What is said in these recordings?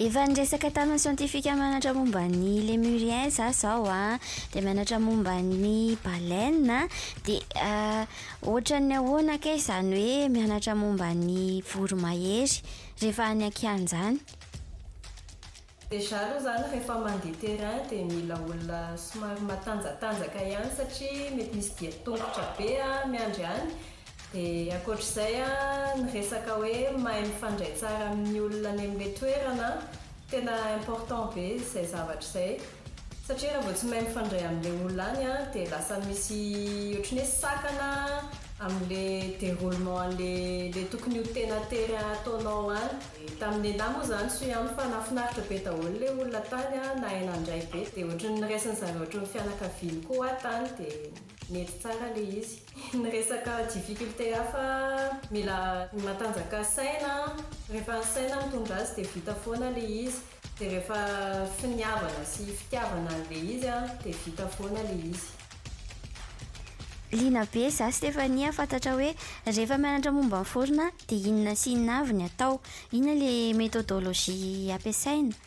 Efa niresaka tamin'ny siantifika mianatra momba ny Lémuriens za zao a, dia mianatra momba ny baleine, dia ah, ohatran'ny ahoana kay izany hoe mianatra momba ny voromahery rehefa any an-kianjany? Déjà aloha zany rehefa mandeha terrain dia mila olona somary matanjatanjaka ihany satria mety misy dia tongotra be an, miandry any, Dia ankoatra izay an, ny resaka hoe mahay mifandray tsara amin'ny olona any amin'ilay toerana an, tena important be izay zavatra izay, satria raha vao tsy mahay mifandray amin'ilay olona any an, dia lasa misy ohatry ny hoe sakana amin'ilay déroulement an'ilay tokony ho tena tery ataonao any. Tamin'ny nenah moa izany soa ihany fa nahafinaritra be daholo ilay olona tany an, nahay nandray be, dia ohatry ny niraisin'izareo ohatry ny fianakaviany koa aho tany, dia nety tsara ilay izy. Ny resaka difficulté hafa mila matanjaka saina an, rehefa ny saina mitondra azy dia vita foana ilay izy, dia rehefa finiavana sy fitiavana an'ilay izy an dia vita foana ilay izy. Liana be za Stéphanie hafantatra hoe rehefa mianatra momba ny vorona dia inona sy inona avy ny atao? Inona ilay methodologie ampiasaina?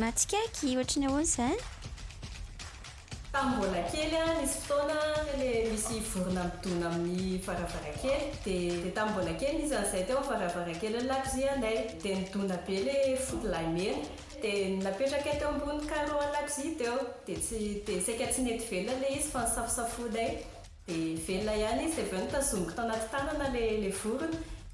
Mahatsikaiky ohatry ny ahoana izany? Tamin'ny mbola kely aho nisy fotoana le misy vorona midona amin'ny varavarankely dia dia tamin'ny mbola kely nisy an'izay teo amin'ny varavarankely lakozia anay dia nidona be le fody lahy mena dia napetrakay teo ambony carreau lakozia teo dia tsy dia saika tsy nety velona le izy fa nisafosafonay dia velona ihany izy dia avy eo notazomiko tao anaty tanana le le vorona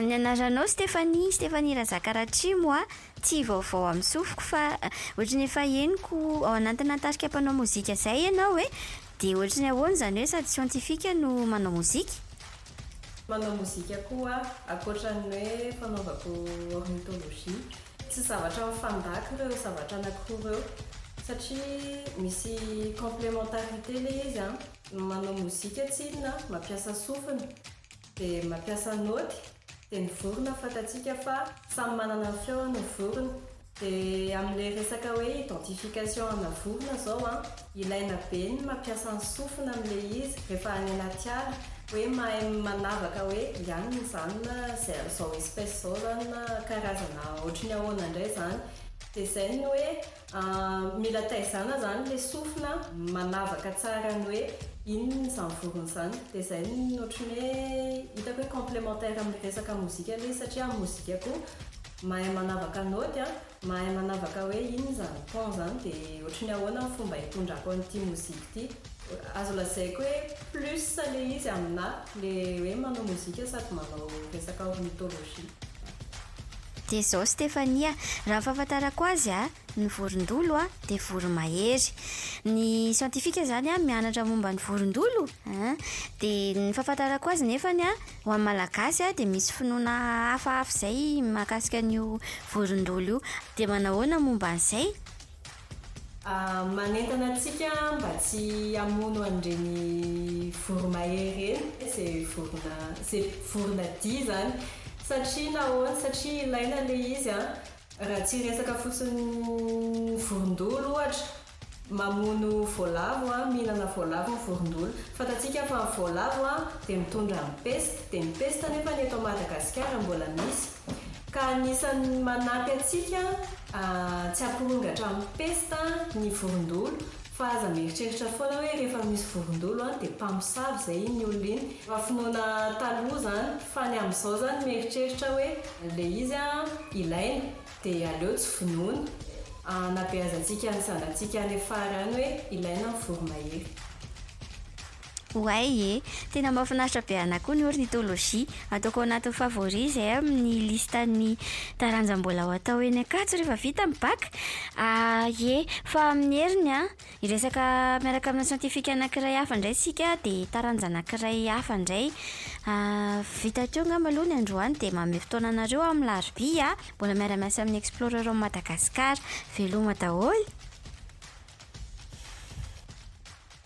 Ny anaranao Stéphanie, Stéphanie Razakaratrimo a, tsy vaovao amin'ny sofiko fa ohatra ny efa henoko ao anatinà tarika mpanao mozika izay ianao e, dia ohatra ny ahoana izany hoe sady siantifika no manao mozika? Manao mozika koa aho, ankoatra ny hoe fanaovako ornithologie. Tsy zavatra mifandaka ireo zavatra anankiroa ireo satria misy complémentarité ilay izy an! Ny manao mozika tsy inona, mampiasa sofina. Dia mampiasa naoty, dia ny vorona fantatsika fa samy manana ny feony ny vorona. Dia amin'ilay resaka hoe identification ana vorona izao an, ilaina be ny mampiasa ny sofina amin'ilay izy rehefa any anaty ala, hoe mahay manavaka hoe iany izany na izao espèce izao izany na karazana ohatry ny ahoana indray izany. Dia izay no hoe. Mila taizana izany ilay sofina manavaka tsara ny hoe inona izany vorona izany. Dia izay no ohatry ny hoe hitako hoe complémentaire amin'ny resaka mozika ilay izy satria amin'ny mozika koa mahay manavaka naoty an, mahay manavaka hoe inona izany ton izany dia ohatry ny ahoana ny fomba hitondrako an'ity mozika ity. Azo lazaiko hoe plus ilay izy aminà, ilay hoe manao mozika sady manao resaka ornithologie. Dia izao Stefania, raha ny fahafantarako azy a, ny vorondolo a, dia voromahery. Ny siantifika izany a, mianatra momba ny vorondolo an, dia ny fahafantarako azy nefany a, ho an'ny Malagasy a, dia misy finoana hafahafa izay mahakasika an'io vorondolo io. Dia manao ahoana momba an'izay? Manentana antsika mba tsy hamono an'ireny voromahery ireny izay vorona izay vorona dia izany satria nahoana satria ilaina ilay izy an! raha tsy resaka fotsiny ny vorondolo ohatra mamono voalavo an! mihinana voalavo ny vorondolo fantatsika fa ny voalavo dia mitondra ny peste dia ny peste anefa eto Madagasikara mbola misy ka anisan'ny manampy antsika tsy hampirongatra amin'ny pesta ny vorondolo fa aza mieritreritra foana hoe rehefa misy vorondolo dia mpamosavy izay iny olona iny fa finoana taloha izany fa ny amin'izao izany mieritreritra hoe ilay izy ilaina dia aleo tsy vonoina hanabeazantsika ny zanatsika any afara any hoe ilaina ny voromahery. Oay e! Tena mahafinaritra be anahy koa ny ornithologie. Ataoko ao anatin'ny favoris izay amin'ny listan'ny taranja mbola ho atao eny Ankatso rehefa vita ny bac. Ie, fa amin'ny heriny an, hiresaka miaraka amina siantifika anankiray hafa indray isika dia taranja anankiray hafa indray. Vita teo angamba aloha ny androany dia manome fotoana anareo amin'ny larobia an! Mbola miara-miasa amin'ny Explorers of Madagascar. Veloma daholo.